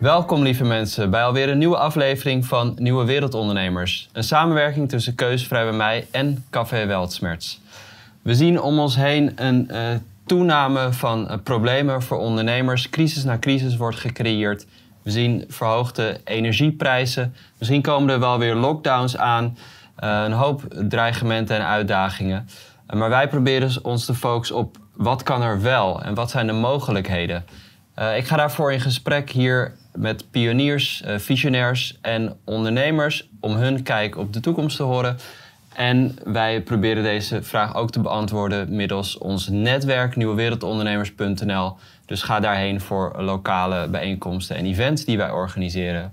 Welkom lieve mensen bij alweer een nieuwe aflevering van Nieuwe Wereldondernemers. Een samenwerking tussen Keuzevrij bij mij en Café Weltsmerts. We zien om ons heen een uh, toename van uh, problemen voor ondernemers. Crisis na crisis wordt gecreëerd. We zien verhoogde energieprijzen. Misschien komen er wel weer lockdowns aan. Uh, een hoop dreigementen en uitdagingen. maar wij proberen ons te focussen op wat kan er wel en wat zijn de mogelijkheden. ik ga daarvoor in gesprek hier met pioniers, uh, visionairs en ondernemers om hun kijk op de toekomst te horen. En wij proberen deze vraag ook te beantwoorden middels ons netwerk nieuwewereldondernemers.nl. Dus ga daarheen voor lokale bijeenkomsten en events die wij organiseren.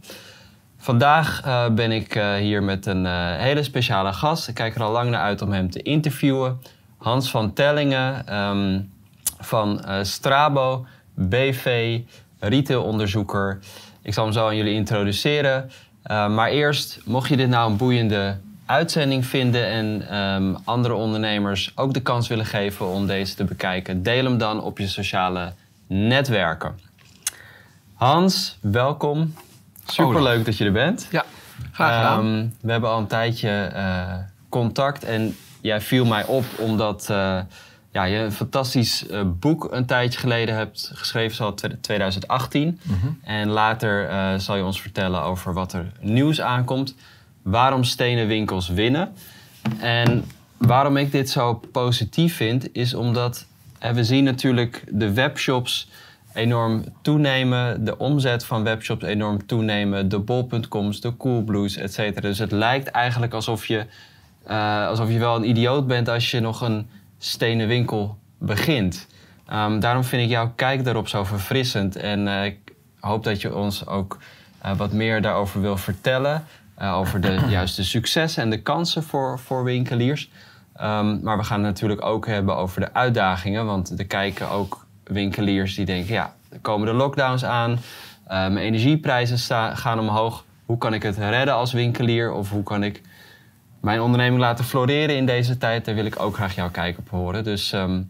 Vandaag uh, ben ik uh, hier met een hele speciale gast. Ik kijk er al lang naar uit om hem te interviewen. Hans van Tellingen um, van Strabo, BV, retailonderzoeker. Ik zal hem zo aan jullie introduceren. Uh, maar eerst, mocht je dit nou een boeiende uitzending vinden en um, andere ondernemers ook de kans willen geven om deze te bekijken, deel hem dan op je sociale netwerken. Hans, welkom. Super leuk dat je er bent. Ja, graag gedaan. Um, we hebben al een tijdje uh, contact en jij viel mij op omdat uh, ja, je een fantastisch uh, boek een tijdje geleden hebt geschreven, zo 2018. Mm -hmm. En later uh, zal je ons vertellen over wat er nieuws aankomt. Waarom stenen winkels winnen. En waarom ik dit zo positief vind, is omdat uh, we zien natuurlijk de webshops enorm toenemen. De omzet van webshops enorm toenemen. De bol.coms, de coolblues, et cetera. Dus het lijkt eigenlijk alsof je, alsof je wel een idioot bent als je nog een stenen winkel begint. Um, daarom vind ik jouw kijk daarop zo verfrissend. En uh, ik hoop dat je ons ook uh, wat meer daarover wil vertellen. Uh, over de juiste successen en de kansen voor, voor winkeliers. Um, maar we gaan het natuurlijk ook hebben over de uitdagingen. Want er kijken ook winkeliers die denken... ja, er komen de lockdowns aan. mijn energieprijzen gaan omhoog. Hoe kan ik het redden als winkelier? Of hoe kan ik mijn onderneming laten floreren in deze tijd. Daar wil ik ook graag jouw kijk op horen. Dus um,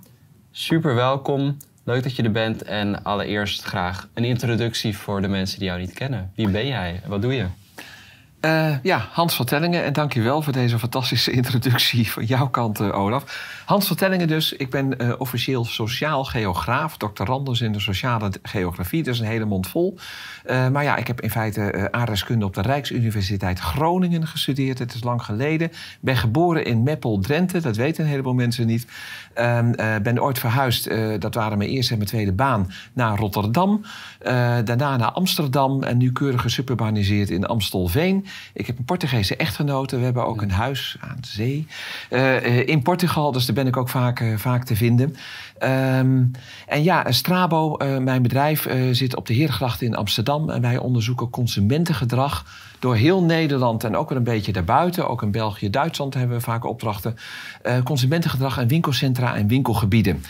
super welkom. Leuk dat je er bent. En allereerst graag een introductie voor de mensen die jou niet kennen. Wie ben jij? Wat doe je? Uh, ja, Hans Vertellingen. En dankjewel voor deze fantastische introductie van jouw kant, uh, Olaf. Hans Vertellingen dus. Ik ben uh, officieel sociaal geograaf. Doctorandus in de sociale geografie. Is een hele mond vol. maar ja, ik heb in feite aardrijkskunde op de Rijksuniversiteit Groningen gestudeerd. Het is lang geleden. Ben geboren in Meppel, Drenthe. Dat weten een heleboel mensen niet. Ehm, ben ooit verhuisd, dat waren mijn eerste en mijn tweede baan, naar Rotterdam. daarna naar Amsterdam. En nu keurig gesuburbaniseerd in Amstelveen. Ik heb een Portugese echtgenote. We hebben ook een huis aan de zee uh, in Portugal. Dus daar ben ik ook vaak, uh, vaak te vinden. Um, en ja, Strabo, uh, mijn bedrijf, zit op de Heergracht in Amsterdam. En wij onderzoeken consumentengedrag door heel Nederland en ook wel een beetje daarbuiten. Ook in België, Duitsland hebben we vaak opdrachten. consumentengedrag in winkelcentra en winkelgebieden.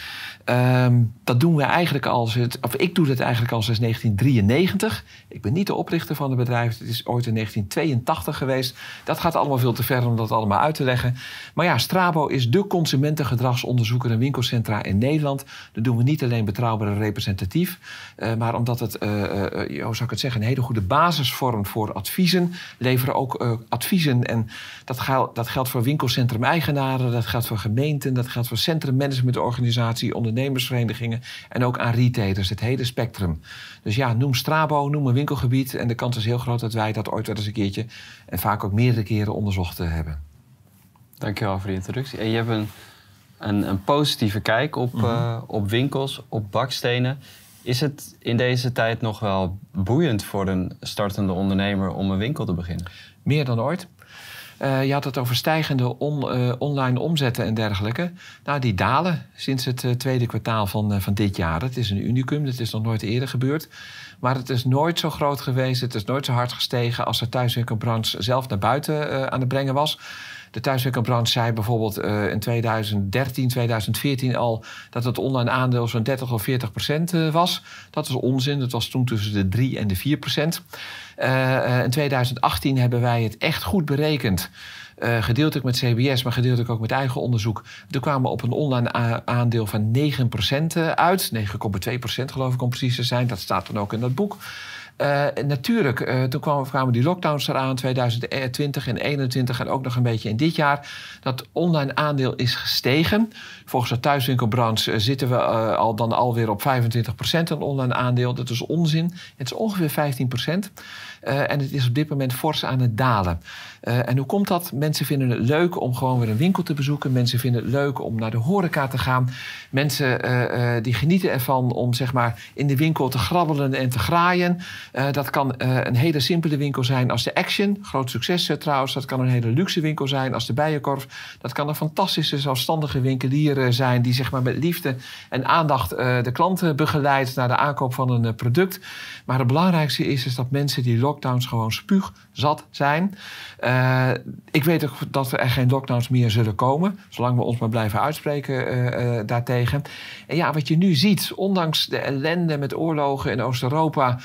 Um, dat doen we eigenlijk al, of ik doe dat eigenlijk al sinds 1993. Ik ben niet de oprichter van het bedrijf. Het is ooit in 1982 geweest. Dat gaat allemaal veel te ver om dat allemaal uit te leggen. Maar ja, Strabo is de consumentengedragsonderzoeker in winkelcentra in Nederland. Dat doen we niet alleen betrouwbaar en representatief. Uh, maar omdat het, uh, uh, hoe zou ik het zeggen, een hele goede basis vormt voor adviezen. Leveren ook adviezen. En dat, dat geldt voor winkelcentrum-eigenaren. Dat geldt voor gemeenten. Dat geldt voor centrummanagementorganisatie, ondernemersverenigingen en ook aan retailers, het hele spectrum. Dus ja, noem Strabo, noem een winkelgebied en de kans is heel groot dat wij dat ooit wel eens een keertje en vaak ook meerdere keren onderzocht hebben. Dankjewel voor de introductie. En je hebt een, een, een positieve kijk op, mm -hmm. uh, op winkels, op bakstenen. Is het in deze tijd nog wel boeiend voor een startende ondernemer om een winkel te beginnen? Meer dan ooit. Uh, je had het over stijgende uh, online omzetten en dergelijke. Nou, die dalen sinds het uh, tweede kwartaal van, van dit jaar. Het is een unicum, dat is nog nooit eerder gebeurd. Maar het is nooit zo groot geweest, het is nooit zo hard gestegen... als de thuiswinkelbranche zelf naar buiten aan het brengen was. De thuiswinkelbranche zei bijvoorbeeld uh, in 2013, 2014 al dat het online aandeel zo'n 30 of 40 procent was. Dat is onzin. Dat was toen tussen de 3 en de 4 procent. Uh, in 2018 hebben wij het echt goed berekend. Uh, gedeeltelijk met CBS, maar gedeeltelijk ook met eigen onderzoek. Toen kwamen op een online aandeel van 9% uit. 9,2% geloof ik om precies te zijn. Dat staat dan ook in dat boek. Uh, natuurlijk, uh, toen kwamen, kwamen, die lockdowns eraan, 2020 en 2021 en ook nog een beetje in dit jaar. Dat online aandeel is gestegen. Volgens de thuiswinkelbranche zitten we al dan alweer op 25% een online aandeel. Dat is onzin. Het is ongeveer 15%. Uh, en het is op dit moment fors aan het dalen. Uh, en hoe komt dat? Mensen vinden het leuk om gewoon weer een winkel te bezoeken. Mensen vinden het leuk om naar de horeca te gaan. Mensen uh, die genieten ervan om zeg maar, in de winkel te grabbelen en te graaien. dat kan een hele simpele winkel zijn als de Action. Groot succes trouwens. Dat kan een hele luxe winkel zijn als de Bijenkorf. Dat kan een fantastische zelfstandige winkelier zijn... die zeg maar, met liefde en aandacht de klanten begeleidt... naar de aankoop van een product. Maar het belangrijkste is, is dat mensen die lockdowns gewoon spuugzat zijn. Uh, ik weet ook dat er geen lockdowns meer zullen komen, zolang we ons maar blijven uitspreken uh, uh, daartegen. En ja, wat je nu ziet, ondanks de ellende met oorlogen in Oost-Europa,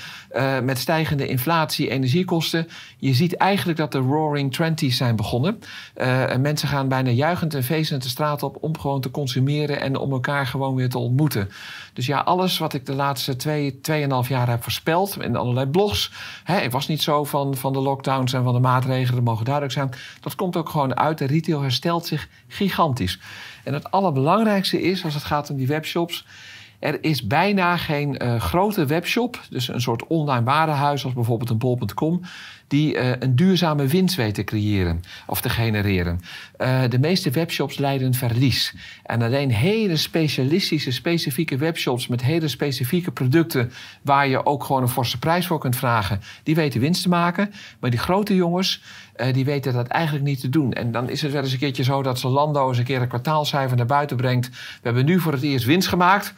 met stijgende inflatie, energiekosten, je ziet eigenlijk dat de Roaring Twenties zijn begonnen. en mensen gaan bijna juichend en feestend de straat op om gewoon te consumeren en om elkaar gewoon weer te ontmoeten. Dus ja, alles wat ik de laatste twee, tweeënhalf jaar heb voorspeld in allerlei blogs. Hè, was niet zo van, van de lockdowns en van de maatregelen, dat mogen duidelijk zijn. Dat komt ook gewoon uit. De retail herstelt zich gigantisch. En het allerbelangrijkste is, als het gaat om die webshops. Er is bijna geen uh, grote webshop, dus een soort online warenhuis als bijvoorbeeld een bol.com, die uh, een duurzame winst weet te creëren of te genereren. Uh, de meeste webshops leiden verlies. En alleen hele specialistische, specifieke webshops met hele specifieke producten waar je ook gewoon een forse prijs voor kunt vragen, die weten winst te maken. Maar die grote jongens, uh, die weten dat eigenlijk niet te doen. En dan is het wel eens een keertje zo dat Zalando eens een keer een kwartaalcijfer naar buiten brengt. We hebben nu voor het eerst winst gemaakt.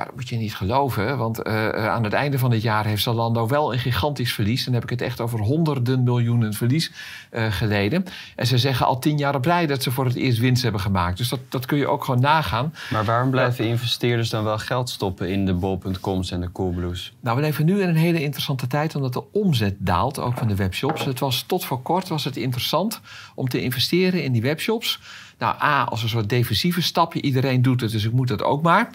Maar dat moet je niet geloven, want uh, aan het einde van dit jaar heeft Zalando wel een gigantisch verlies. Dan heb ik het echt over honderden miljoenen verlies uh, geleden. En ze zeggen al tien jaar op rij dat ze voor het eerst winst hebben gemaakt. Dus dat, dat kun je ook gewoon nagaan. Maar waarom blijven investeerders dan wel geld stoppen in de bol.coms en de Coolblues? Nou, we leven nu in een hele interessante tijd omdat de omzet daalt, ook van de webshops. Het was tot voor kort was het interessant om te investeren in die webshops. Nou, A, als een soort defensieve stapje. Iedereen doet het, dus ik moet dat ook maar.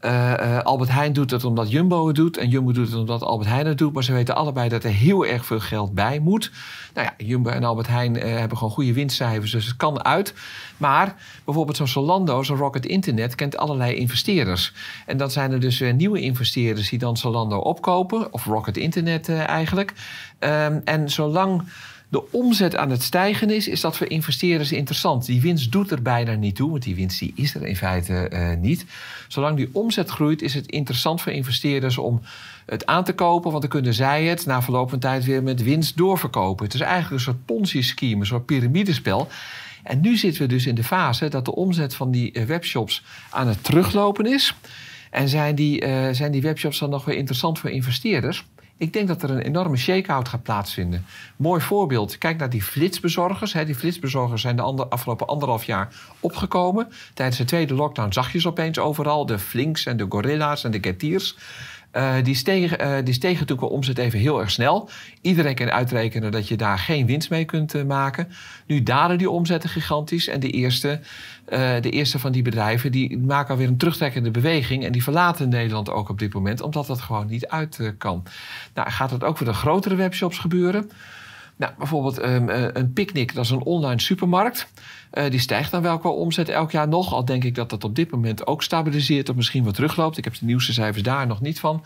Uh, uh, Albert Heijn doet het omdat Jumbo het doet. En Jumbo doet het omdat Albert Heijn het doet. Maar ze weten allebei dat er heel erg veel geld bij moet. Nou ja, Jumbo en Albert Heijn uh, hebben gewoon goede winstcijfers. Dus het kan uit. Maar bijvoorbeeld zo'n Zalando, zo'n Rocket Internet... kent allerlei investeerders. En dan zijn er dus nieuwe investeerders... die dan Zalando opkopen. Of Rocket Internet eigenlijk. Um, en zolang de omzet aan het stijgen is, is dat voor investeerders interessant. Die winst doet er bijna niet toe, want die winst die is er in feite uh, niet. Zolang die omzet groeit, is het interessant voor investeerders om het aan te kopen, want dan kunnen zij het na verloop van tijd weer met winst doorverkopen. Het is eigenlijk een soort Ponzi-scheme, een soort piramidespel. En nu zitten we dus in de fase dat de omzet van die eh, webshops aan het teruglopen is. En zijn die, uh, zijn die webshops dan nog weer interessant voor investeerders? Ik denk dat er een enorme shake-out gaat plaatsvinden. Mooi voorbeeld. Kijk naar die flitsbezorgers. Die flitsbezorgers zijn de afgelopen anderhalf jaar opgekomen. Tijdens de tweede lockdown zag je ze opeens overal. De Flinks en de Gorilla's en de Getiers. Uh, die, stegen, uh, die stegen qua omzet even heel erg snel. Iedereen kan uitrekenen dat je daar geen winst mee kunt uh, maken. Nu dalen die omzetten gigantisch. En de eerste, de eerste van die bedrijven die maken alweer een terugtrekkende beweging. En die verlaten Nederland ook op dit moment, omdat dat gewoon niet uit kan. Nou, gaat dat ook voor de grotere webshops gebeuren? Nou, bijvoorbeeld um, een Picnic, dat is een online supermarkt. Uh, die stijgt dan wel qua omzet elk jaar nog. Al denk ik dat dat op dit moment ook stabiliseert of misschien wat terugloopt. Ik heb de nieuwste cijfers daar nog niet van.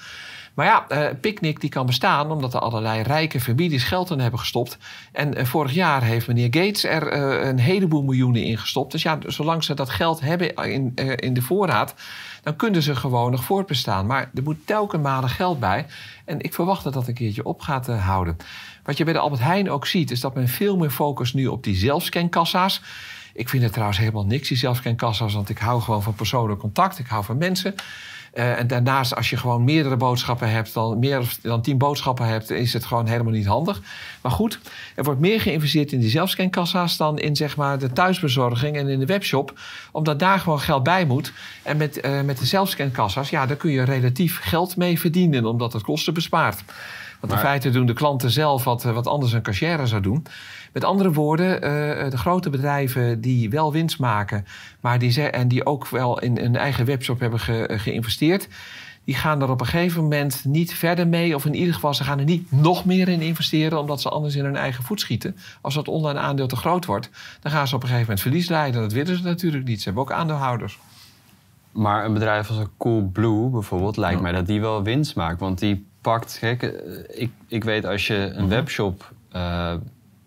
Maar ja, uh, Picnic die kan bestaan omdat er allerlei rijke families geld in hebben gestopt. En vorig jaar heeft meneer Gates er een heleboel miljoenen in gestopt. Dus ja, zolang ze dat geld hebben in, in de voorraad, dan kunnen ze gewoon nog voortbestaan. Maar er moet telkens malen geld bij. En ik verwacht dat dat een keertje op gaat houden. Wat je bij de Albert Heijn ook ziet, is dat men veel meer focust nu op die zelfscankassa's. Ik vind het trouwens helemaal niks, die zelfscankassa's, want ik hou gewoon van persoonlijk contact. Ik hou van mensen. Uh, en daarnaast, als je gewoon meerdere boodschappen hebt, dan meer dan tien boodschappen hebt, is het gewoon helemaal niet handig. Maar goed, er wordt meer geïnvesteerd in die zelfscankassa's dan in zeg maar, de thuisbezorging en in de webshop, omdat daar gewoon geld bij moet. En met, uh, met de zelfscankassa's, ja, daar kun je relatief geld mee verdienen, omdat het kosten bespaart. Want in feite doen de klanten zelf wat, wat anders een cashier zou doen. Met andere woorden, uh, de grote bedrijven die wel winst maken, maar die en die ook wel in een eigen webshop hebben ge, geïnvesteerd, die gaan er op een gegeven moment niet verder mee. Of in ieder geval, ze gaan er niet nog meer in investeren, omdat ze anders in hun eigen voet schieten. Als dat online aandeel te groot wordt, dan gaan ze op een gegeven moment verlies leiden. Dat willen ze natuurlijk niet. Ze hebben ook aandeelhouders. Maar een bedrijf als Coolblue bijvoorbeeld, lijkt mij dat die wel winst maakt. Want die pakt, kijk, eh, ik, ik weet als je een webshop uh,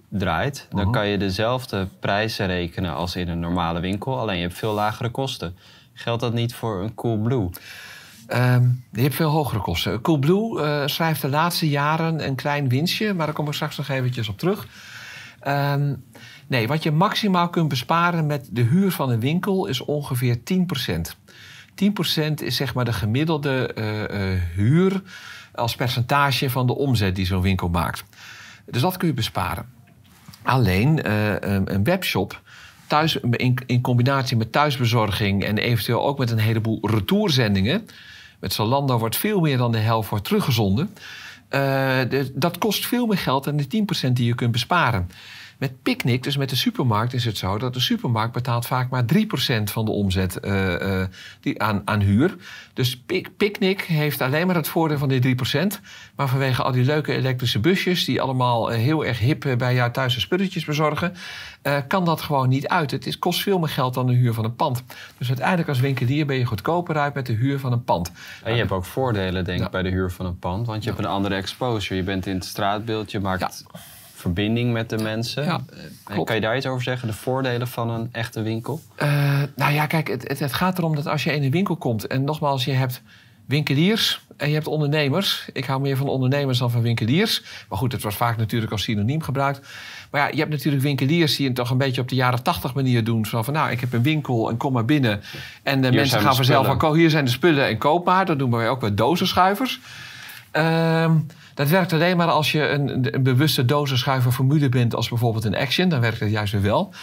draait, dan kan je dezelfde prijzen rekenen als in een normale winkel. Alleen je hebt veel lagere kosten. Geldt dat niet voor een Coolblue? Um, je hebt veel hogere kosten. Coolblue uh, schrijft de laatste jaren een klein winstje, maar daar kom ik straks nog eventjes op terug. Um, nee, wat je maximaal kunt besparen met de huur van een winkel is ongeveer 10%. 10% is zeg maar de gemiddelde uh, uh, huur als percentage van de omzet die zo'n winkel maakt. Dus dat kun je besparen. Alleen uh, een webshop thuis, in, in, combinatie met thuisbezorging en eventueel ook met een heleboel retourzendingen. Met Zalando wordt veel meer dan de helft wordt teruggezonden. Uh, dat kost veel meer geld dan de 10% die je kunt besparen. Met Picnic, dus met de supermarkt, is het zo dat de supermarkt betaalt vaak maar 3% van de omzet uh, uh, die aan, aan huur. Dus Picnic heeft alleen maar het voordeel van die 3%. Maar vanwege al die leuke elektrische busjes, die allemaal uh, heel erg hip bij jou thuis de spulletjes bezorgen, kan dat gewoon niet uit. Het is, kost veel meer geld dan de huur van een pand. Dus uiteindelijk als winkelier ben je goedkoper uit met de huur van een pand. En je hebt ook voordelen, denk ik, ja. bij de huur van een pand. Want je ja. hebt een andere exposure. Je bent in het straatbeeld, je maakt. Ja verbinding met de mensen. Ja, kan je daar iets over zeggen? De voordelen van een echte winkel? Uh, nou ja, kijk, het, het, het, gaat erom dat als je in een winkel komt... en nogmaals, je hebt winkeliers en je hebt ondernemers. Ik hou meer van ondernemers dan van winkeliers. Maar goed, het was vaak natuurlijk als synoniem gebruikt. Maar ja, je hebt natuurlijk winkeliers die het toch een beetje op de jaren tachtig manier doen. Zo van, nou, ik heb een winkel en kom maar binnen. En de mensen gaan vanzelf van, hier zijn de spullen en koop maar. Dat doen wij ook met dozenschuivers. Uh, dat werkt alleen maar als je een, bewuste dozenschuiver formule bent, als bijvoorbeeld een Action. Dan werkt het juist weer wel.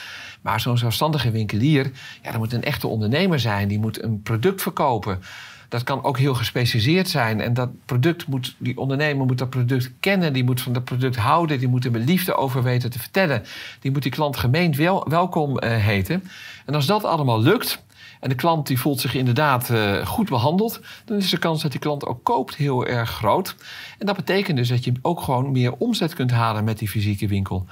Maar zo'n zelfstandige winkelier, ja, dat moet een echte ondernemer zijn. Die moet een product verkopen. Dat kan ook heel gespecialiseerd zijn. En dat product moet, die ondernemer moet dat product kennen. Die moet van dat product houden. Die moet er met liefde over weten te vertellen. Die moet die klant gemeend wel, welkom uh, heten. En als dat allemaal lukt, en de klant die voelt zich inderdaad uh, goed behandeld, dan is de kans dat die klant ook koopt heel erg groot. En dat betekent dus dat je ook gewoon meer omzet kunt halen met die fysieke winkel.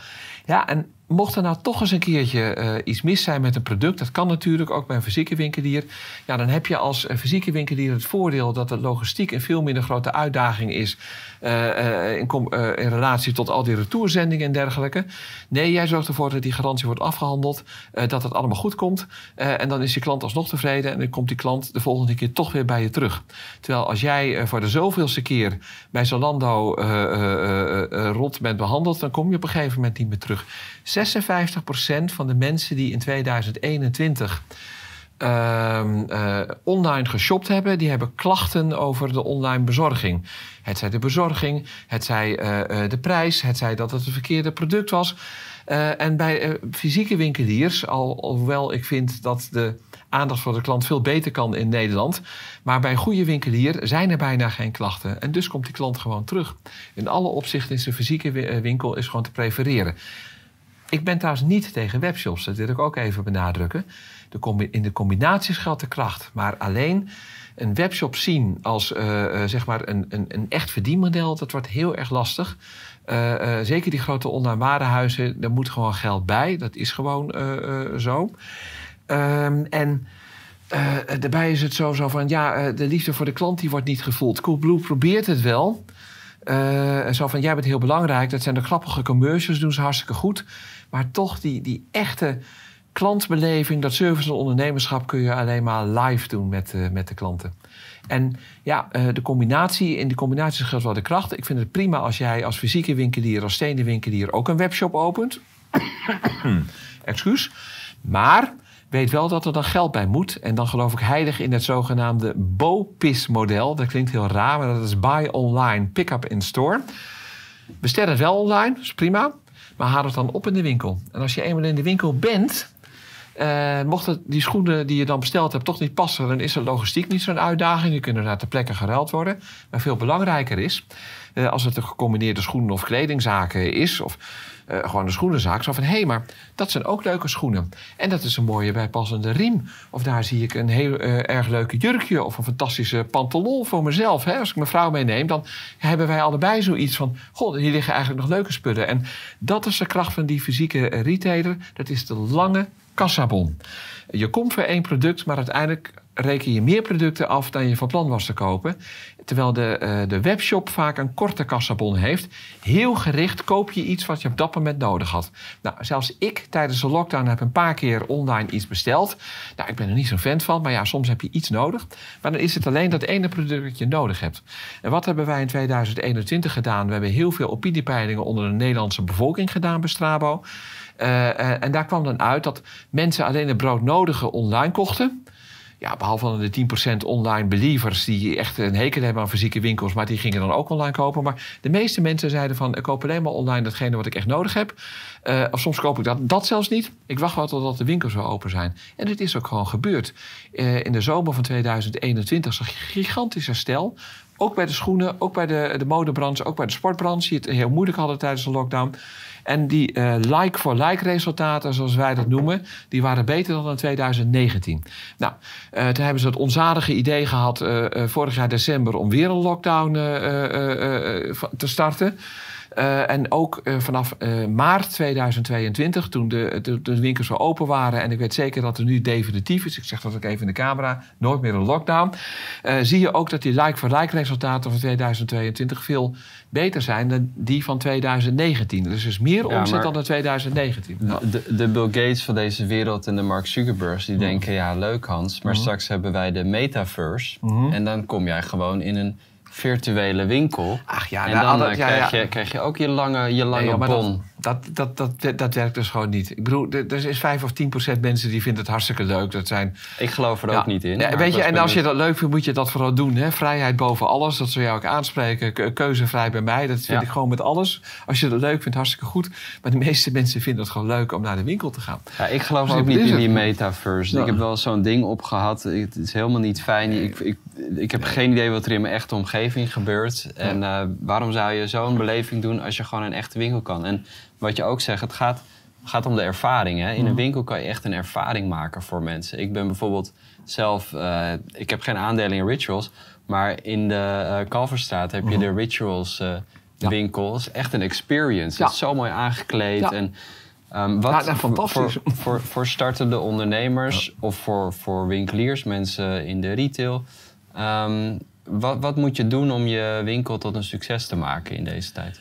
Ja, en mocht er nou toch eens een keertje uh, iets mis zijn met een product, dat kan natuurlijk ook bij een fysieke winkelier. Ja, dan heb je als fysieke winkelier het voordeel dat de logistiek een veel minder grote uitdaging is in, in, relatie tot al die retourzendingen en dergelijke. Nee, jij zorgt ervoor dat die garantie wordt afgehandeld, dat het allemaal goed komt. en dan is je klant alsnog tevreden en dan komt die klant de volgende keer toch weer bij je terug. Terwijl als jij voor de zoveelste keer bij Zalando rot bent behandeld, dan kom je op een gegeven moment niet meer terug. 56% van de mensen die in 2021 uh, uh, online geshopt hebben, die hebben klachten over de online bezorging. Het zij de bezorging, het zij uh, de prijs, het zij dat het een verkeerde product was. En bij fysieke winkeliers, al, alhoewel ik vind dat de aandacht voor de klant veel beter kan in Nederland. Maar bij een goede winkelier zijn er bijna geen klachten. En dus komt die klant gewoon terug. In alle opzichten is de fysieke winkel is gewoon te prefereren. Ik ben trouwens niet tegen webshops, dat wil ik ook even benadrukken. In de combinaties geldt de kracht. Maar alleen een webshop zien als uh, uh, zeg maar een, een, een, echt verdienmodel, dat wordt heel erg lastig. Uh, zeker die grote online daar moet gewoon geld bij. Dat is gewoon zo. Ehm, en daarbij is het zo, zo van, ja, de liefde voor de klant die wordt niet gevoeld. Coolblue probeert het wel. zo van, jij bent heel belangrijk. Dat zijn de grappige commercials, doen ze hartstikke goed. Maar toch die, die echte klantbeleving, dat service en ondernemerschap kun je alleen maar live doen met, uh, met de klanten. En ja, uh, de combinatie, in de combinatie geldt wel de kracht. Ik vind het prima als jij als fysieke winkelier, als stenen winkelier ook een webshop opent. Excuus. Maar weet wel dat er dan geld bij moet. En dan geloof ik heilig in het zogenaamde BOPIS-model. Dat klinkt heel raar, maar dat is Buy Online, Pick Up in Store. Bestel het wel online, is prima. Maar haal het dan op in de winkel. En als je eenmaal in de winkel bent, Uh, mochten die schoenen die je dan besteld hebt toch niet passen, dan is de logistiek niet zo'n uitdaging. Die kunnen naar ter plekke geruild worden. Maar veel belangrijker is, uh, als het een gecombineerde schoenen- of kledingzaken is, of uh, gewoon een schoenenzaak, zo van hé, hey, maar dat zijn ook leuke schoenen. En dat is een mooie bijpassende riem. Of daar zie ik een heel erg leuke jurkje of een fantastische pantalon voor mezelf. Hè? Als ik mijn vrouw meeneem, dan hebben wij allebei zoiets van: Goh, hier liggen eigenlijk nog leuke spullen. En dat is de kracht van die fysieke retailer. Dat is de lange kassabon. Je komt voor één product, maar uiteindelijk reken je meer producten af dan je van plan was te kopen. Terwijl de, uh, de webshop vaak een korte kassabon heeft. Heel gericht koop je iets wat je op dat moment nodig had. Nou, zelfs ik tijdens de lockdown heb een paar keer online iets besteld. Nou, ik ben er niet zo'n fan van, maar ja, soms heb je iets nodig. Maar dan is het alleen dat ene product dat je nodig hebt. En wat hebben wij in 2021 gedaan? We hebben heel veel opiniepeilingen onder de Nederlandse bevolking gedaan bij Strabo. Uh, en daar kwam dan uit dat mensen alleen het broodnodige online kochten. Ja, behalve de 10% online believers die echt een hekel hebben aan fysieke winkels, maar die gingen dan ook online kopen. Maar de meeste mensen zeiden van ik koop alleen maar online datgene wat ik echt nodig heb. Uh, of soms koop ik dat, dat zelfs niet. Ik wacht wel totdat de winkels weer open zijn. En dit is ook gewoon gebeurd. In de zomer van 2021 zag je gigantisch herstel. Ook bij de schoenen, ook bij de, de modebranche, ook bij de sportbranche, die het heel moeilijk hadden tijdens de lockdown. En die uh, like-for-like resultaten, zoals wij dat noemen, die waren beter dan in 2019. Nou, uh, toen hebben ze het onzadige idee gehad uh, vorig jaar december om weer een lockdown te starten. Uh, en ook uh, vanaf uh, maart 2022, toen de, de, de, winkels weer open waren... en ik weet zeker dat er nu definitief is... ik zeg dat ook even in de camera, nooit meer een lockdown... zie je ook dat die like-for-like resultaten van 2022 veel beter zijn dan die van 2019. Dus er is meer ja, omzet dan in 2019. De, de, Bill Gates van deze wereld en de Mark Zuckerberg... die denken, ja, leuk Hans, maar straks hebben wij de metaverse... en dan kom jij gewoon in een virtuele winkel. Ach ja, en dan ja, krijg, Je, krijg je ook je lange, je lange nee, bon. Dat, dat, dat, dat, werkt dus gewoon niet. Ik bedoel, er is 5 of 10 procent mensen die vinden het hartstikke leuk. Dat zijn, ik geloof er ook niet in. Ja, weet je, en als je dat leuk vindt, moet je dat vooral doen. Hè? Vrijheid boven alles, dat zou jou ook aanspreken. Keuzevrij bij mij, dat vind ik gewoon met alles. Als je dat leuk vindt, hartstikke goed. Maar de meeste mensen vinden het gewoon leuk om naar de winkel te gaan. Ja, ik geloof dus ook niet in die metaverse. Ik heb wel zo'n ding opgehad. Het is helemaal niet fijn. Ik, ik, ik heb geen idee wat er in mijn echte omgeving gebeurt. En uh, waarom zou je zo'n beleving doen als je gewoon een echte winkel kan? En wat je ook zegt, het gaat, gaat om de ervaring. Hè? In een mhm. winkel kan je echt een ervaring maken voor mensen. Ik ben bijvoorbeeld zelf, uh, ik heb geen aandelen in rituals, maar in de uh, Kalverstraat heb je mhm. de rituals uh, ja. winkel. is echt een experience. Ja. Het is zo mooi aangekleed. Ja. En, um, wat ja, fantastisch. Voor, voor, voor startende ondernemers of voor, voor winkeliers, mensen in de retail. Um, wat, wat moet je doen om je winkel tot een succes te maken in deze tijd?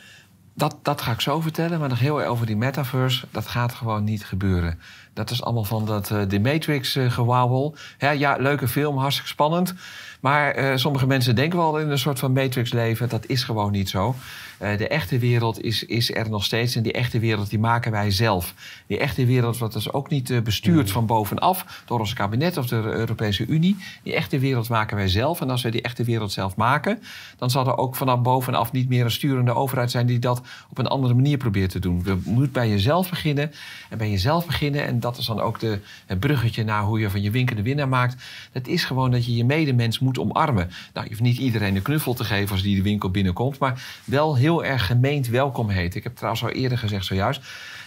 Dat, dat ga ik zo vertellen, maar nog heel erg over die metaverse. Dat gaat gewoon niet gebeuren. Dat is allemaal van dat uh, The Matrix uh, gewauwel. Ja, ja, leuke film, hartstikke spannend. Maar uh, sommige mensen denken wel in een soort van Matrix leven. Dat is gewoon niet zo. Uh, de echte wereld is, is er nog steeds. En die echte wereld die maken wij zelf. Die echte wereld wordt dus ook niet uh, bestuurd mm. van bovenaf door ons kabinet of de Europese Unie. Die echte wereld maken wij zelf. En als wij die echte wereld zelf maken, dan zal er ook vanaf bovenaf niet meer een sturende overheid zijn die dat op een andere manier probeert te doen. We moeten bij jezelf beginnen. En bij jezelf beginnen, en dat is dan ook de, het bruggetje naar hoe je van je winkel de winnaar maakt. Dat is gewoon dat je je medemens moet omarmen. Nou, je hoeft niet iedereen een knuffel te geven als die de winkel binnenkomt, maar wel heel heel erg gemeend welkom heet. Ik heb trouwens al eerder gezegd zojuist.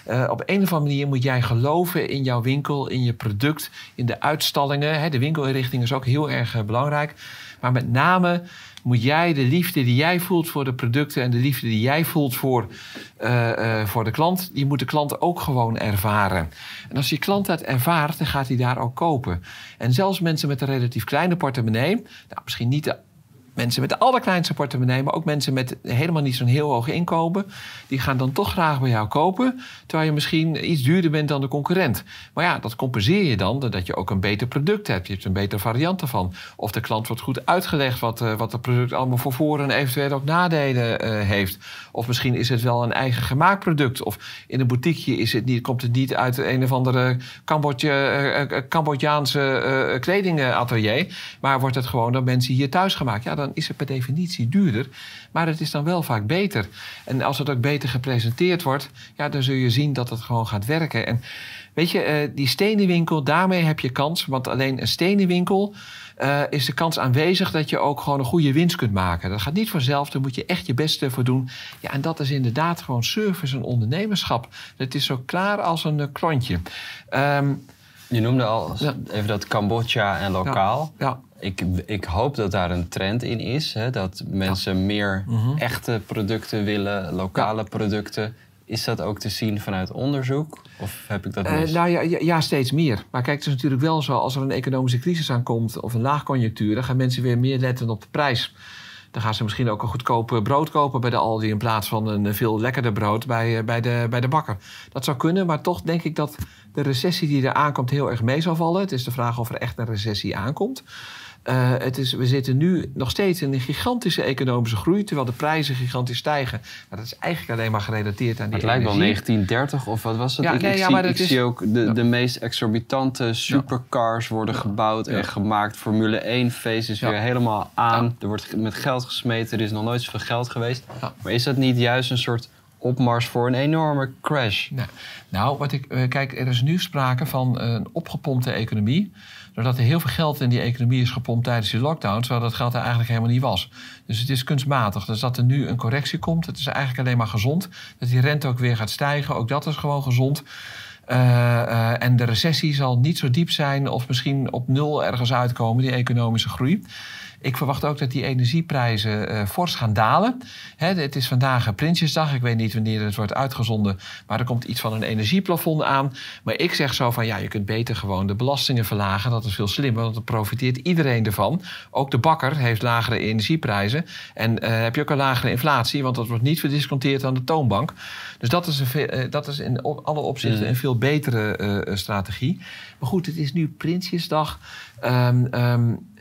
Uh, op een of andere manier moet jij geloven in jouw winkel, in je product, in de uitstallingen. Hè, de winkelinrichting is ook heel erg uh, belangrijk. Maar met name moet jij de liefde die jij voelt voor de producten en de liefde die jij voelt voor, uh, voor de klant, die moet de klant ook gewoon ervaren. En als die klant dat ervaart, dan gaat hij daar ook kopen. En zelfs mensen met een relatief kleine portemonnee, nou, misschien niet de mensen met de allerkleinste portemonnee, maar ook mensen met helemaal niet zo'n heel hoog inkomen, die gaan dan toch graag bij jou kopen, terwijl je misschien iets duurder bent dan de concurrent. Maar ja, dat compenseer je dan doordat je ook een beter product hebt. Je hebt een betere variant ervan. Of de klant wordt goed uitgelegd wat, uh, wat het product allemaal voor voor- en eventueel ook nadelen uh, heeft. Of misschien is het wel een eigen gemaakt product. Of in een boutiqueje is het niet, komt het niet uit een of andere Cambodje, uh, Cambodjaanse kledingatelier, maar wordt het gewoon door mensen hier thuis gemaakt. Ja, dan is het per definitie duurder. Maar het is dan wel vaak beter. En als het ook beter gepresenteerd wordt, ja, dan zul je zien dat het gewoon gaat werken. En weet je, eh, die stenenwinkel, daarmee heb je kans. Want alleen een stenenwinkel uh, is de kans aanwezig dat je ook gewoon een goede winst kunt maken. Dat gaat niet vanzelf, daar moet je echt je best voor doen. Ja, en dat is inderdaad gewoon service en ondernemerschap. Het is zo klaar als een klontje. Um, je noemde al even dat Cambodja en lokaal. Ja. Ik, ik hoop dat daar een trend in is. Hè? Dat mensen meer mhm. echte producten willen, lokale producten. Is dat ook te zien vanuit onderzoek? Of heb ik dat uh, nou ja, ja, steeds meer. Maar kijk, het is natuurlijk wel zo... als er een economische crisis aankomt of een laagconjunctuur... dan gaan mensen weer meer letten op de prijs. Dan gaan ze misschien ook een goedkoop brood kopen bij de Aldi... in plaats van een veel lekkerder brood bij, eh, bij, de, bij de bakker. Dat zou kunnen, maar toch denk ik dat de recessie die er aankomt... heel erg mee zal vallen. Het is de vraag of er echt een recessie aankomt. Uh, het is, we zitten nu nog steeds in een gigantische economische groei, terwijl de prijzen gigantisch stijgen. Maar dat is eigenlijk alleen maar gerelateerd aan die Het lijkt wel 1930 of wat was het? Ja, ik, nee, ik ja, zie, ik is... zie ook de, de meest exorbitante supercars worden gebouwd en gemaakt. Formule 1 feest is weer helemaal aan. Er wordt met geld gesmeten, er is nog nooit zoveel geld geweest. Maar is dat niet juist een soort opmars voor een enorme crash? Nou, nou wat ik, eh, kijk, er is nu sprake van een opgepompte economie doordat er heel veel geld in die economie is gepompt tijdens die lockdown, terwijl dat geld er eigenlijk helemaal niet was. Dus het is kunstmatig. Dus dat er nu een correctie komt, het is eigenlijk alleen maar gezond. Dat die rente ook weer gaat stijgen, ook dat is gewoon gezond. Uh, uh, en de recessie zal niet zo diep zijn of misschien op nul ergens uitkomen, die economische groei. Ik verwacht ook dat die energieprijzen uh, fors gaan dalen. het is vandaag Prinsjesdag. Ik weet niet wanneer het wordt uitgezonden. Maar er komt iets van een energieplafond aan. Maar ik zeg zo van ja, je kunt beter gewoon de belastingen verlagen. Dat is veel slimmer, want dan profiteert iedereen ervan. Ook de bakker heeft lagere energieprijzen. En uh, heb je ook een lagere inflatie, want dat wordt niet verdisconteerd aan de toonbank. Dus dat is, een, uh, dat is in alle opzichten mm. een veel betere strategie. Maar goed, het is nu Prinsjesdag. Um, um,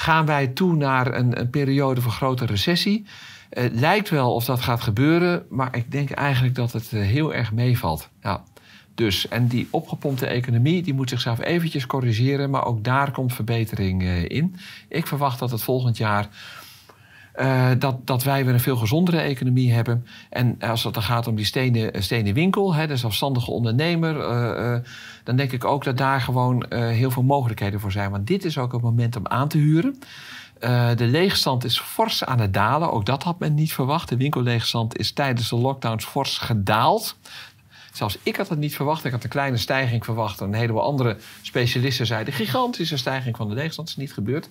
gaan wij toe naar een, een periode van grote recessie. Het lijkt wel of dat gaat gebeuren, maar ik denk eigenlijk dat het eh, heel erg meevalt. Dus, en die opgepompte economie die moet zichzelf eventjes corrigeren, maar ook daar komt verbetering uh, in. Ik verwacht dat het volgend jaar uh, dat, dat wij weer een veel gezondere economie hebben. En als het dan gaat om die stenen, stenen winkel, hè, de zelfstandige ondernemer, uh, dan denk ik ook dat daar gewoon heel veel mogelijkheden voor zijn. Want dit is ook het moment om aan te huren. de leegstand is fors aan het dalen. Ook dat had men niet verwacht. De winkelleegstand is tijdens de lockdowns fors gedaald. Zelfs ik had het niet verwacht. Ik had een kleine stijging verwacht. En een heleboel andere specialisten zeiden... gigantische stijging van de leegstand. Dat is niet gebeurd.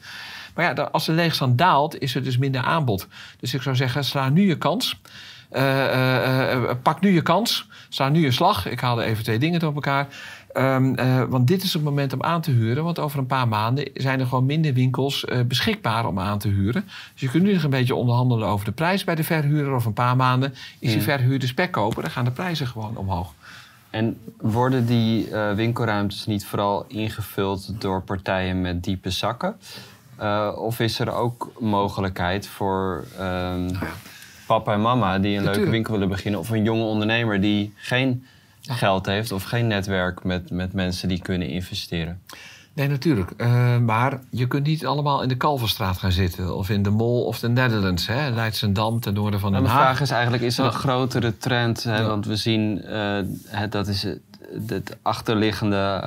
Maar ja, als de leegstand daalt, is er dus minder aanbod. Dus ik zou zeggen, sla nu je kans. Uh, uh, pak nu je kans. Sla nu je slag. Ik haalde even twee dingen door elkaar. Um, want dit is het moment om aan te huren. Want over een paar maanden zijn er gewoon minder winkels beschikbaar om aan te huren. Dus je kunt nu nog een beetje onderhandelen over de prijs bij de verhuurder. Over een paar maanden is die verhuurder spek kopen. Dan gaan de prijzen gewoon omhoog. En worden die winkelruimtes niet vooral ingevuld door partijen met diepe zakken? Uh, of is er ook mogelijkheid voor um, nou papa en mama die een leuke winkel willen beginnen, of een jonge ondernemer die geen geld heeft of geen netwerk met, met mensen die kunnen investeren? Nee, natuurlijk. Uh, maar je kunt niet allemaal in de Kalverstraat gaan zitten. Of in de Mall of de Netherlands. Hè? Leidsendam ten noorden van Den Haag. De vraag is eigenlijk, is er een grotere trend? Hè? Want we zien, uh, dat is het, het achterliggende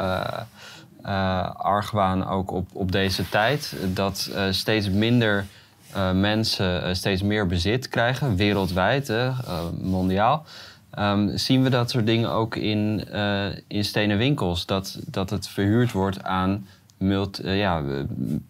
uh, argwaan ook op, op deze tijd. Dat steeds minder mensen steeds meer bezit krijgen, wereldwijd, mondiaal. Um, zien we dat soort dingen ook in, in stenen winkels? Dat, dat het verhuurd wordt aan multi, ja,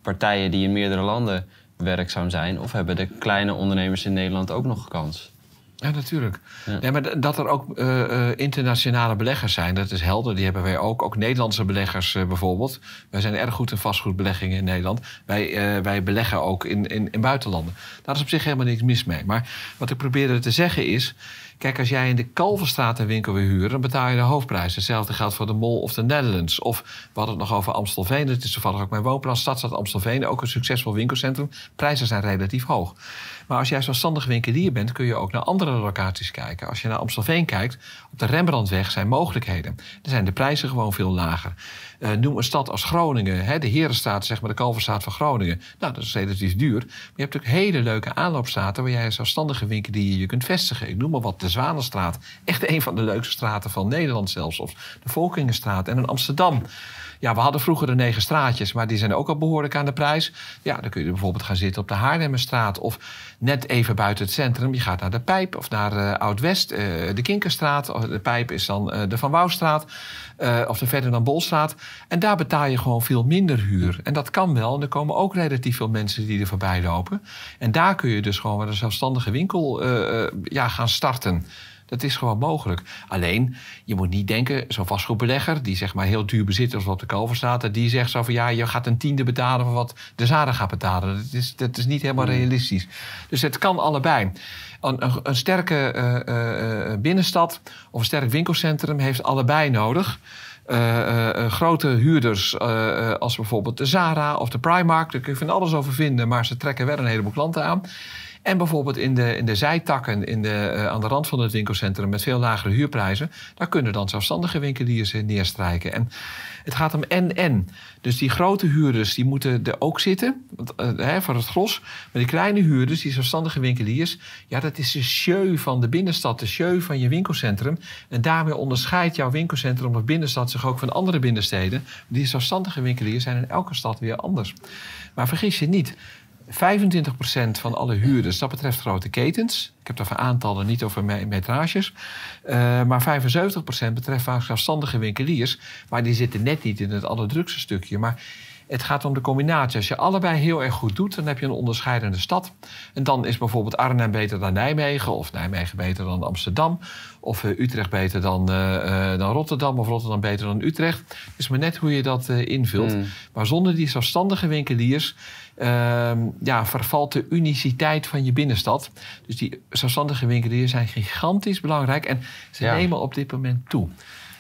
partijen die in meerdere landen werkzaam zijn? Of hebben de kleine ondernemers in Nederland ook nog kans? Ja, natuurlijk. Ja. maar dat er ook uh, internationale beleggers zijn, dat is helder. Die hebben wij ook. Ook Nederlandse beleggers uh, bijvoorbeeld. Wij zijn erg goed in vastgoedbeleggingen in Nederland. Wij, wij beleggen ook in, in, in buitenlanden. Daar is op zich helemaal niks mis mee. Maar wat ik probeerde te zeggen is... Kijk, als jij in de Kalverstraat een winkel wil huren, dan betaal je de hoofdprijs. Hetzelfde geldt voor de Mall of the Netherlands. Of we hadden het nog over Amstelveen. Het is toevallig ook mijn woonplaats, Stadstad Amstelveen. Ook een succesvol winkelcentrum. Prijzen zijn relatief hoog. Maar als jij zelfstandig winkelier bent, kun je ook naar andere locaties kijken. Als je naar Amstelveen kijkt, op de Rembrandtweg zijn mogelijkheden. Dan zijn de prijzen gewoon veel lager. Uh, noem een stad als Groningen, hè, de Herenstraat, zeg maar de Kalverstraat van Groningen. Nou, dat is relatief duur. Maar je hebt ook hele leuke aanloopstraten waar jij zelfstandige winkel je kunt vestigen. Ik noem maar wat, de Zwanenstraat. Echt een van de leukste straten van Nederland zelfs. Of de Volkingenstraat en in Amsterdam. Ja, we hadden vroeger de negen straatjes, maar die zijn ook al behoorlijk aan de prijs. Ja, dan kun je bijvoorbeeld gaan zitten op de Haarlemmerstraat of net even buiten het centrum. Je gaat naar de Pijp of naar uh, Oud-West, uh, de Kinkerstraat. De Pijp is dan uh, de Van Wouwstraat of de verder dan Bolstraat. En daar betaal je gewoon veel minder huur. En dat kan wel. En er komen ook relatief veel mensen die er voorbij lopen. En daar kun je dus gewoon een zelfstandige winkel ja, gaan starten. Dat is gewoon mogelijk. Alleen, je moet niet denken, zo'n vastgoedbelegger... die zeg maar heel duur bezit als op de Kalverstraat... die zegt zo van ja, je gaat een tiende betalen... van wat de Zara gaat betalen. Dat is, dat is niet helemaal hmm. realistisch. Dus het kan allebei. Een, een, een sterke uh, uh, binnenstad of een sterk winkelcentrum... heeft allebei nodig... Uh, uh, grote huurders uh, als bijvoorbeeld de Zara of de Primark. Daar kun je van alles over vinden, maar ze trekken wel een heleboel klanten aan. En bijvoorbeeld in de, in de zijtakken in de, uh, aan de rand van het winkelcentrum met veel lagere huurprijzen, daar kunnen dan zelfstandige winkeliers neerstrijken. En het gaat om en-en. Dus die grote huurders die moeten er ook zitten, uh, hè, voor het gros. Maar die kleine huurders, die zelfstandige winkeliers, ja, dat is de sjeu van de binnenstad, de sjeu van je winkelcentrum. En daarmee onderscheidt jouw winkelcentrum of binnenstad zich ook van andere binnensteden. Die zelfstandige winkeliers zijn in elke stad weer anders. Maar vergis je niet, 25% van alle huurders, dat betreft grote ketens. Ik heb daar van aantallen, niet over metrages. Uh, maar 75% betreft vaak zelfstandige winkeliers. Maar die zitten net niet in het allerdrukste stukje. Maar het gaat om de combinatie. Als je allebei heel erg goed doet, dan heb je een onderscheidende stad. En dan is bijvoorbeeld Arnhem beter dan Nijmegen, of Nijmegen beter dan Amsterdam, of uh, Utrecht beter dan, uh, dan Rotterdam, of Rotterdam beter dan Utrecht. Het is maar net hoe je dat invult. Mm. Maar zonder die zelfstandige winkeliers ja, vervalt de uniciteit van je binnenstad. Dus die zelfstandige winkeliers zijn gigantisch belangrijk en ze nemen op dit moment toe.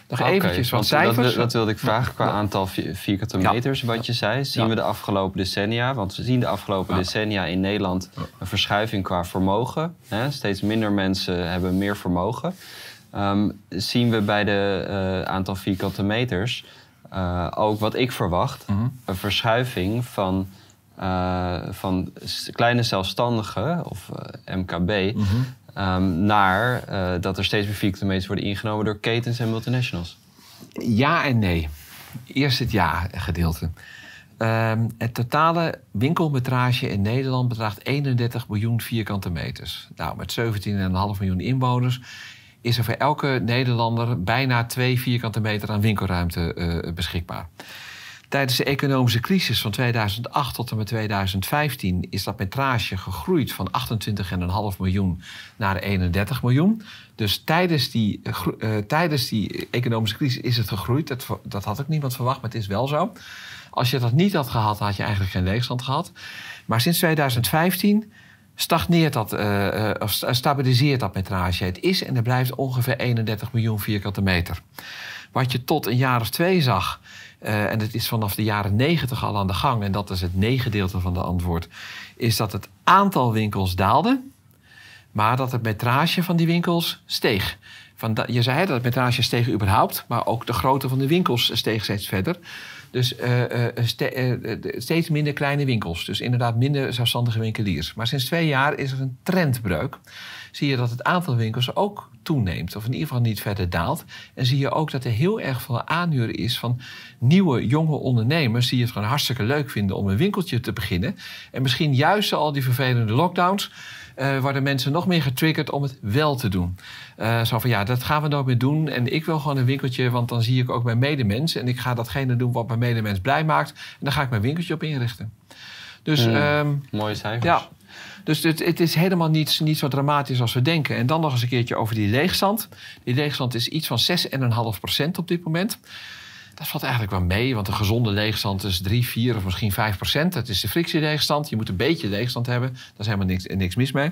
Nog okay, eventjes wat cijfers. Dat, dat, wilde ik vragen qua aantal vierkante meters, wat je zei. Zien we de afgelopen decennia, want we zien de afgelopen decennia in Nederland een verschuiving qua vermogen. Hè? Steeds minder mensen hebben meer vermogen. Um, zien we bij de uh, aantal vierkante meters uh, ook wat ik verwacht, mm -hmm. een verschuiving van uh, van kleine zelfstandigen, of uh, MKB, mm -hmm. um, naar uh, dat er steeds meer vierkante meters worden ingenomen door ketens en multinationals? Ja en nee. Eerst het ja-gedeelte. Um, het totale winkelmetrage in Nederland bedraagt 31 miljoen vierkante meters. Nou, met 17,5 miljoen inwoners is er voor elke Nederlander bijna 2 vierkante meter aan winkelruimte beschikbaar. Tijdens de economische crisis van 2008 tot en met 2015 is dat metrage gegroeid van 28,5 miljoen naar 31 miljoen. Dus tijdens die, uh, tijdens die economische crisis is het gegroeid. Dat, dat had ook niemand verwacht, maar het is wel zo. Als je dat niet had gehad, had je eigenlijk geen leegstand gehad. Maar sinds 2015 stagneert dat, uh, of stabiliseert dat metrage. Het is en er blijft ongeveer 31 miljoen vierkante meter. Wat je tot een jaar of twee zag, uh, en het is vanaf de jaren negentig al aan de gang, en dat is het nee-gedeelte van de antwoord, is dat het aantal winkels daalde, maar dat het metrage van die winkels steeg. Van je zei dat het metrage steeg überhaupt, maar ook de grootte van de winkels steeg steeds verder. Dus ste uh, steeds minder kleine winkels. Dus inderdaad minder zelfstandige winkeliers. Maar sinds twee jaar is er een trendbreuk. Zie je dat het aantal winkels ook toeneemt, of in ieder geval niet verder daalt. En zie je ook dat er heel erg veel aanhuren is van nieuwe, jonge ondernemers die het gewoon hartstikke leuk vinden om een winkeltje te beginnen. En misschien juist al die vervelende lockdowns. Uh, worden mensen nog meer getriggerd om het wel te doen. Uh, zo van ja, dat gaan we nooit meer doen. En ik wil gewoon een winkeltje, want dan zie ik ook mijn medemens. En ik ga datgene doen wat mijn medemens blij maakt. En dan ga ik mijn winkeltje op inrichten. Dus, mm, um, mooie cijfers. Ja, dus het, het, is helemaal niet, niet zo dramatisch als we denken. En dan nog eens een keertje over die leegstand. Die leegstand is iets van 6,5% op dit moment. Dat valt eigenlijk wel mee, want een gezonde leegstand is 3, 4 of misschien 5 procent. Dat is de frictieleegstand. Je moet een beetje leegstand hebben. Daar is helemaal niks, niks mis mee.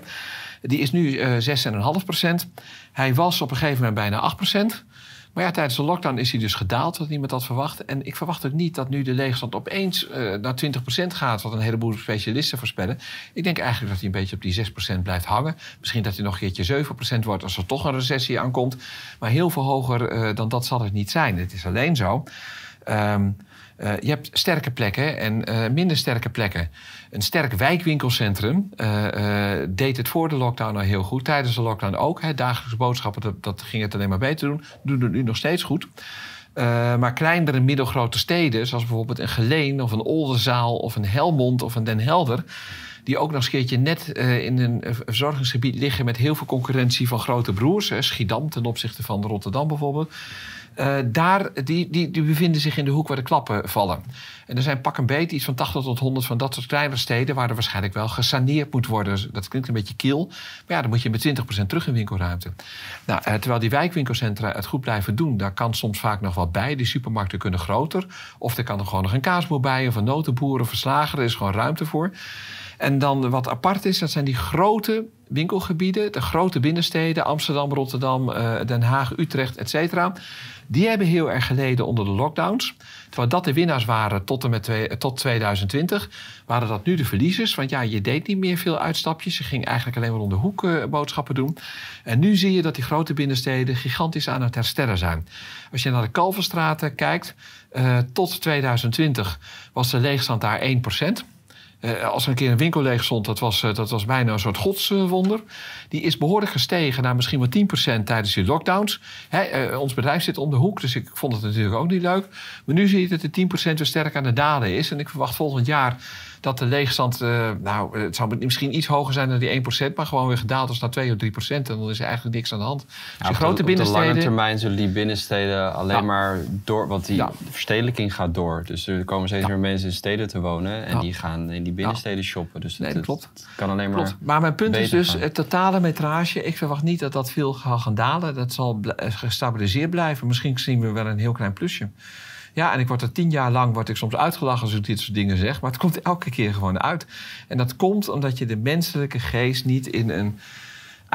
Die is nu uh, eh, 6,5 procent. Hij was op een gegeven moment bijna 8 procent. Maar ja, tijdens de lockdown is hij dus gedaald, wat niemand had verwacht. En ik verwacht ook niet dat nu de leegstand opeens uh, naar 20% gaat, wat een heleboel specialisten voorspellen. Ik denk eigenlijk dat hij een beetje op die 6% blijft hangen. Misschien dat hij nog een keertje 7% wordt als er toch een recessie aankomt. Maar heel veel hoger uh, dan dat zal het niet zijn. Het is alleen zo Ehm, eh, je hebt sterke plekken en uh, minder sterke plekken. Een sterk wijkwinkelcentrum uh, deed het voor de lockdown al heel goed. Tijdens de lockdown ook. Hè. Dagelijkse boodschappen, dat, dat, ging het alleen maar beter doen. Doen het nu nog steeds goed. maar kleinere en middelgrote steden, zoals bijvoorbeeld een Geleen of een Oldenzaal of een Helmond of een Den Helder die ook nog een keertje net in een verzorgingsgebied liggen met heel veel concurrentie van grote broers. Schiedam ten opzichte van Rotterdam bijvoorbeeld. Uh, daar, die, die, die bevinden zich in de hoek waar de klappen vallen. En er zijn pak een beet iets van 80 tot 100 van dat soort kleine steden... waar er waarschijnlijk wel gesaneerd moet worden. Dat klinkt een beetje kiel. Maar ja, dan moet je met 20% terug in winkelruimte. Nou, uh, terwijl die wijkwinkelcentra het goed blijven doen... daar kan soms vaak nog wat bij. Die supermarkten kunnen groter. Of er kan er gewoon nog een kaasboer bij... of een notenboer of een slager. Er is gewoon ruimte voor. En dan wat apart is, dat zijn die grote winkelgebieden... de grote binnensteden, Amsterdam, Rotterdam, uh, Den Haag, Utrecht, et cetera... Die hebben heel erg geleden onder de lockdowns. Terwijl dat de winnaars waren tot, en met twee, tot 2020, waren dat nu de verliezers. Want ja, je deed niet meer veel uitstapjes. Je ging eigenlijk alleen maar om de hoek uh, boodschappen doen. En nu zie je dat die grote binnensteden gigantisch aan het herstellen zijn. Als je naar de Kalverstraten kijkt, tot 2020 was de leegstand daar 1%. Uh, als er een keer een winkel leeg stond, dat was, uh, dat was bijna een soort godswonder. die is behoorlijk gestegen naar misschien wel 10% tijdens die lockdowns. Hè, uh, ons bedrijf zit om de hoek, dus ik vond het natuurlijk ook niet leuk. Maar nu zie je dat de 10% weer sterk aan de dalen is. En ik verwacht volgend jaar dat de leegstand, uh, nou, het zou misschien iets hoger zijn dan die 1%, maar gewoon weer gedaald is naar 2 of 3%. En dan is er eigenlijk niks aan de hand. Dus ja, grote op binnensteden. Op de lange termijn zullen die binnensteden alleen ja. maar door, want die ja. verstedelijking gaat door. Dus er komen steeds meer mensen in steden te wonen en die gaan in die binnensteden shoppen. Dus nee, dat klopt. kan alleen maar. Klopt. Maar mijn punt is dus, gaan. het totale metrage, ik verwacht niet dat dat veel gaat gaan dalen. Dat zal gestabiliseerd blijven. Misschien zien we wel een heel klein plusje. Ja, en ik word er tien jaar lang word ik soms uitgelachen als ik dit soort dingen zeg. Maar het komt elke keer gewoon uit. En dat komt omdat je de menselijke geest niet in een.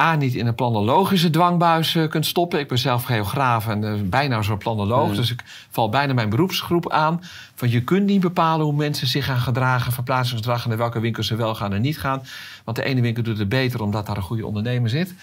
A, niet in een planologische dwangbuis uh, kunt stoppen. Ik ben zelf geograaf en uh, bijna zo'n planoloog. Dus ik val bijna mijn beroepsgroep aan. Van je kunt niet bepalen hoe mensen zich gaan gedragen, verplaatsingsgedrag en naar welke winkels ze wel gaan en niet gaan. Want de ene winkel doet het beter omdat daar een goede ondernemer zit.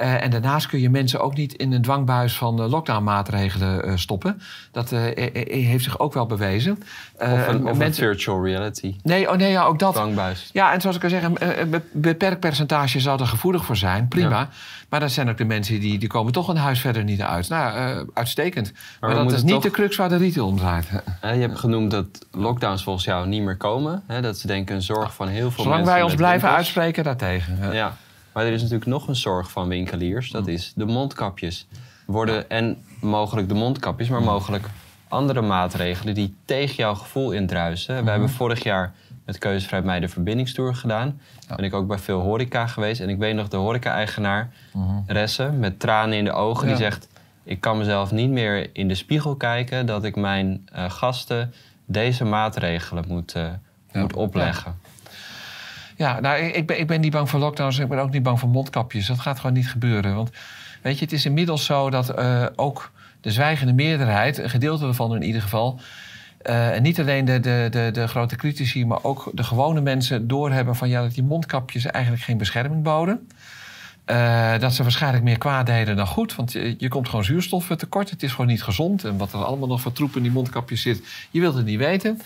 Uh, en daarnaast kun je mensen ook niet in een dwangbuis van uh, lockdownmaatregelen uh, stoppen. Dat heeft zich ook wel bewezen. of een, of mensen... virtual reality. Nee, oh nee, ja, ook dat. Dwangbuis. Ja, en zoals ik al zeg, een beperkt percentage zal er gevoelig voor zijn. Prima. Ja. Maar dat zijn ook de mensen die, die komen toch een huis verder niet uit. Nou, uitstekend. Maar, maar dat is niet toch... de crux waar de retail om draait. je hebt genoemd dat lockdowns volgens jou niet meer komen. Hè? Dat ze denken een zorg van heel veel Zolang mensen. Zolang wij ons blijven winkels. uitspreken daartegen. ja. Maar er is natuurlijk nog een zorg van winkeliers. Dat is de mondkapjes. Worden, en mogelijk de mondkapjes, maar mogelijk andere maatregelen die tegen jouw gevoel indruisen. We hebben vorig jaar met Keuzevrij mij de verbindingstoer gedaan. Ja. Ben ik ook bij veel horeca geweest. En ik weet nog de horeca-eigenaar, Resse, met tranen in de ogen, die zegt... Ik kan mezelf niet meer in de spiegel kijken dat ik mijn uh, gasten deze maatregelen moet, uh, moet opleggen. Ja, nou, ik ben, ik ben niet bang voor lockdowns. Ik ben ook niet bang voor mondkapjes. Dat gaat gewoon niet gebeuren. Want weet je, het is inmiddels zo dat uh, ook de zwijgende meerderheid, een gedeelte ervan in ieder geval. Uh, en niet alleen de, de, de, de, grote critici, maar ook de gewone mensen doorhebben van ja, dat die mondkapjes eigenlijk geen bescherming boden. Uh, dat ze waarschijnlijk meer kwaad deden dan goed. Want je, je komt gewoon zuurstoffen tekort. Het is gewoon niet gezond. En wat er allemaal nog voor troep in die mondkapjes zit, je wilt het niet weten.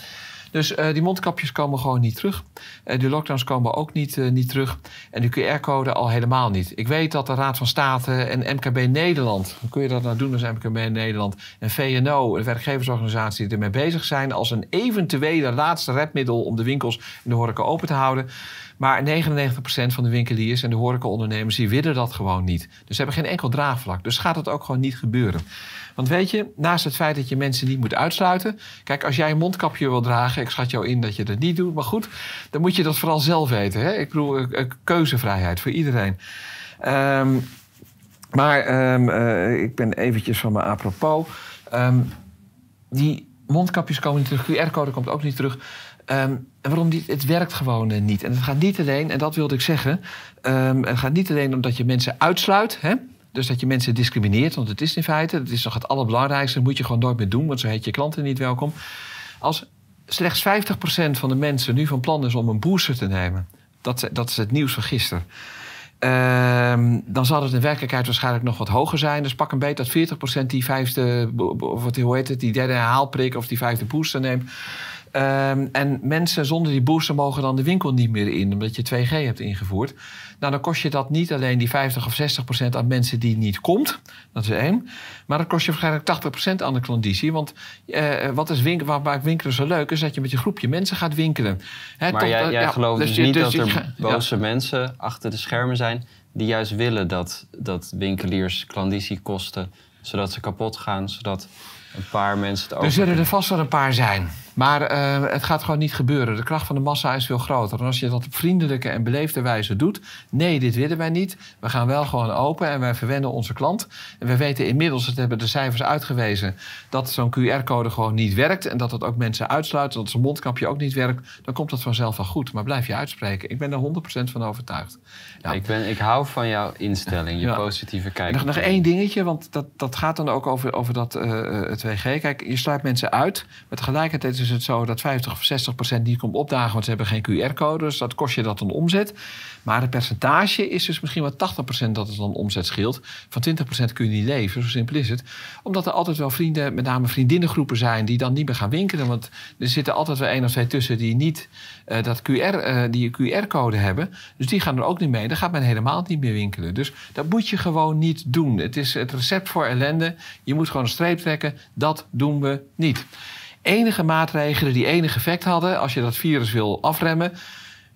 Dus uh, die mondkapjes komen gewoon niet terug. Uh, die lockdowns komen ook niet, uh, niet terug. En die QR-code al helemaal niet. Ik weet dat de Raad van State en MKB Nederland... hoe kun je dat nou doen als MKB Nederland... en VNO, de werkgeversorganisatie, ermee bezig zijn... als een eventuele laatste redmiddel om de winkels in de horeca open te houden... Maar 99% van de winkeliers en de horecaondernemers die willen dat gewoon niet. Dus ze hebben geen enkel draagvlak. Dus gaat het ook gewoon niet gebeuren. Want weet je, naast het feit dat je mensen niet moet uitsluiten. Kijk, als jij een mondkapje wil dragen, ik schat jou in dat je dat niet doet. Maar goed, dan moet je dat vooral zelf weten. Hè? Ik bedoel, keuzevrijheid voor iedereen. Um, maar um, uh, ik ben eventjes van me apropos. Um, die mondkapjes komen niet terug, QR-code komt ook niet terug. Waarom niet? Het werkt gewoon niet. En het gaat niet alleen, en dat wilde ik zeggen. Het gaat niet alleen omdat je mensen uitsluit. Hè? Dus dat je mensen discrimineert, want het is in feite, dat is nog het allerbelangrijkste, dat moet je gewoon nooit meer doen, want zo heet je klanten niet welkom. Als slechts 50% van de mensen nu van plan is om een booster te nemen, dat, dat is het nieuws van gisteren. Ehm, dan zal het in werkelijkheid waarschijnlijk nog wat hoger zijn. Dus pak een beet dat 40% die vijfde, of wat, hoe heet het, die derde herhaalprik of die vijfde booster neemt. Ehm, en mensen zonder die booster mogen dan de winkel niet meer in, omdat je 2G hebt ingevoerd. Nou, dan kost je dat niet alleen die 50 of 60 procent aan mensen die niet komt. Dat is één. Maar dat kost je waarschijnlijk 80 procent aan de klanditie. Want uh, wat is winkel, wat maakt winkelen zo leuk, is dat je met je groepje mensen gaat winkelen. Maar toch, jij, jij ja, gelooft dus, dus niet dus dat er boze mensen achter de schermen zijn die juist willen dat, dat winkeliers klanditie kosten, zodat ze kapot gaan, zodat een paar mensen het Er zullen er vast wel een paar zijn. Maar uh, het gaat gewoon niet gebeuren. De kracht van de massa is veel groter. En als je dat op vriendelijke en beleefde wijze doet. Nee, dit willen wij niet. We gaan wel gewoon open en wij verwennen onze klant. En we weten inmiddels, het hebben de cijfers uitgewezen. dat zo'n QR-code gewoon niet werkt. En dat het ook mensen uitsluit. Dat zo'n mondkapje ook niet werkt. Dan komt dat vanzelf wel goed. Maar blijf je uitspreken. Ik ben er 100% van overtuigd. Nou, ik, ben, ik hou van jouw instelling, je positieve kijk. Nog, nog één dingetje, want dat, dat gaat dan ook over, over dat uh, eh, 2G. Eh, Kijk, je sluit mensen uit. Maar tegelijkertijd is het zo dat 50 of 60 procent niet komt opdagen, want ze hebben geen QR-code. Dus dat kost je dat een omzet. Maar het percentage is dus misschien wel 80 procent dat het dan omzet scheelt. Van 20 procent kun je niet leven, zo simpel is het. Omdat er altijd wel vrienden, met name vriendinnengroepen zijn, die dan niet meer gaan winkelen. Want er zitten altijd wel één of twee tussen die niet uh, dat QR, uh, die QR-code hebben. Dus die gaan er ook niet mee. Dan gaat men helemaal niet meer winkelen. Dus dat moet je gewoon niet doen. Het is het recept voor ellende. Je moet gewoon een streep trekken. Dat doen we niet enige maatregelen die enig effect hadden als je dat virus wil afremmen.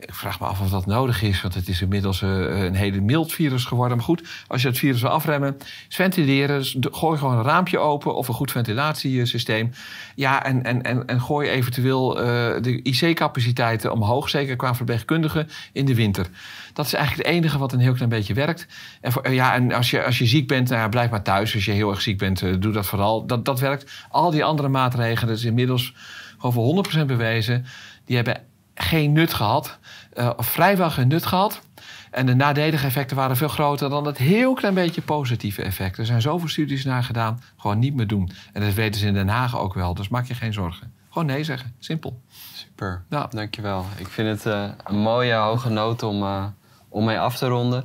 Ik vraag me af of dat nodig is, want het is inmiddels uh, een hele mild virus geworden. Maar goed, als je het virus wil afremmen, is ventileren. Gooi gewoon een raampje open of een goed ventilatiesysteem. Ja, en, en, en, en gooi eventueel uh, de IC-capaciteiten omhoog, zeker qua verpleegkundigen in de winter. Dat is eigenlijk het enige wat een heel klein beetje werkt. En, voor, ja, en als, je, als je ziek bent, nou ja, blijf maar thuis. Als je heel erg ziek bent, doe dat vooral. Dat, dat werkt. Al die andere maatregelen, dat is inmiddels gewoon voor 100% bewezen. Die hebben geen nut gehad, uh, of vrijwel geen nut gehad. En de nadelige effecten waren veel groter dan het heel klein beetje positieve effect. Er zijn zoveel studies naar gedaan, gewoon niet meer doen. En dat weten ze in Den Haag ook wel, dus maak je geen zorgen. Gewoon nee zeggen, simpel. Super, ja. dankjewel. Ik vind het uh, een mooie hoge noot om, uh, om mee af te ronden.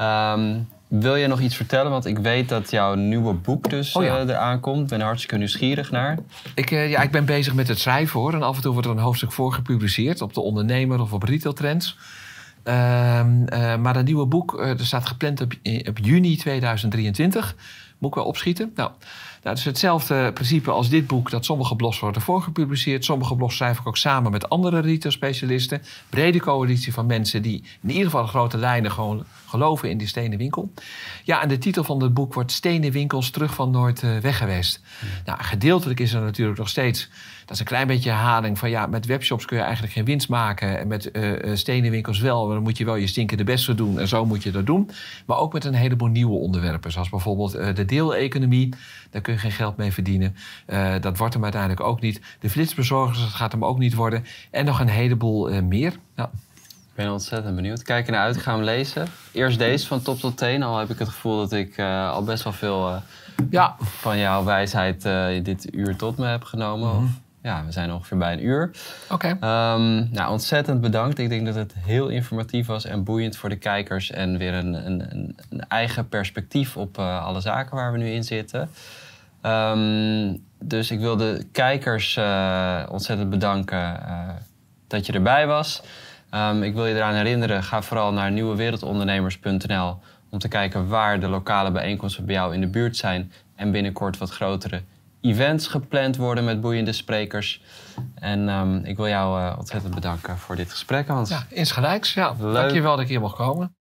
Um, wil je nog iets vertellen? Want ik weet dat jouw nieuwe boek dus oh, ja. uh, eraan komt. Ik ben er hartstikke nieuwsgierig naar. Ik, uh, ja, ik ben bezig met het schrijven hoor. En af en toe wordt er een hoofdstuk voor gepubliceerd. Op de ondernemer of op retail trends. Uh, maar een nieuwe boek, er staat gepland op, op juni 2023. Moet ik wel opschieten. Nou, nou, het is hetzelfde principe als dit boek, dat sommige blogs worden voorgepubliceerd. Sommige blogs schrijf ik ook samen met andere retail-specialisten. Brede coalitie van mensen die in ieder geval grote lijnen gewoon geloven in die stenen winkel. Ja, en de titel van het boek wordt Stenen winkels terug van Noord uh, weg geweest. Nou, gedeeltelijk is er natuurlijk nog steeds dat is een klein beetje herhaling van ja, met webshops kun je eigenlijk geen winst maken. En met uh, stenen winkels wel. Dan moet je wel je stinkende best doen. En zo moet je dat doen. Maar ook met een heleboel nieuwe onderwerpen. Zoals bijvoorbeeld uh, de deeleconomie. Daar kun je geen geld mee verdienen. Uh, dat wordt hem uiteindelijk ook niet. De flitsbezorgers, dat gaat hem ook niet worden. En nog een heleboel meer. Ja. Ik ben ontzettend benieuwd. Kijk naar uit, ga hem lezen. Eerst deze van top tot teen. Al heb ik het gevoel dat ik al best wel veel ja. van jouw wijsheid dit uur tot me heb genomen. Mm -hmm ja, we zijn ongeveer bij een uur. Oké. Ehm, nou, ontzettend bedankt. Ik denk dat het heel informatief was en boeiend voor de kijkers. En weer een, een, een eigen perspectief op uh, alle zaken waar we nu in zitten. Um, dus ik wil de kijkers uh, ontzettend bedanken uh, dat je erbij was. Um, ik wil je eraan herinneren, ga vooral naar nieuwewereldondernemers.nl om te kijken waar de lokale bijeenkomsten bij jou in de buurt zijn. En binnenkort wat grotere events gepland worden met boeiende sprekers. En um, ik wil jou uh, ontzettend bedanken voor dit gesprek, Hans. Ja, insgelijks. Ja, Leuk. dankjewel dat ik hier mocht komen.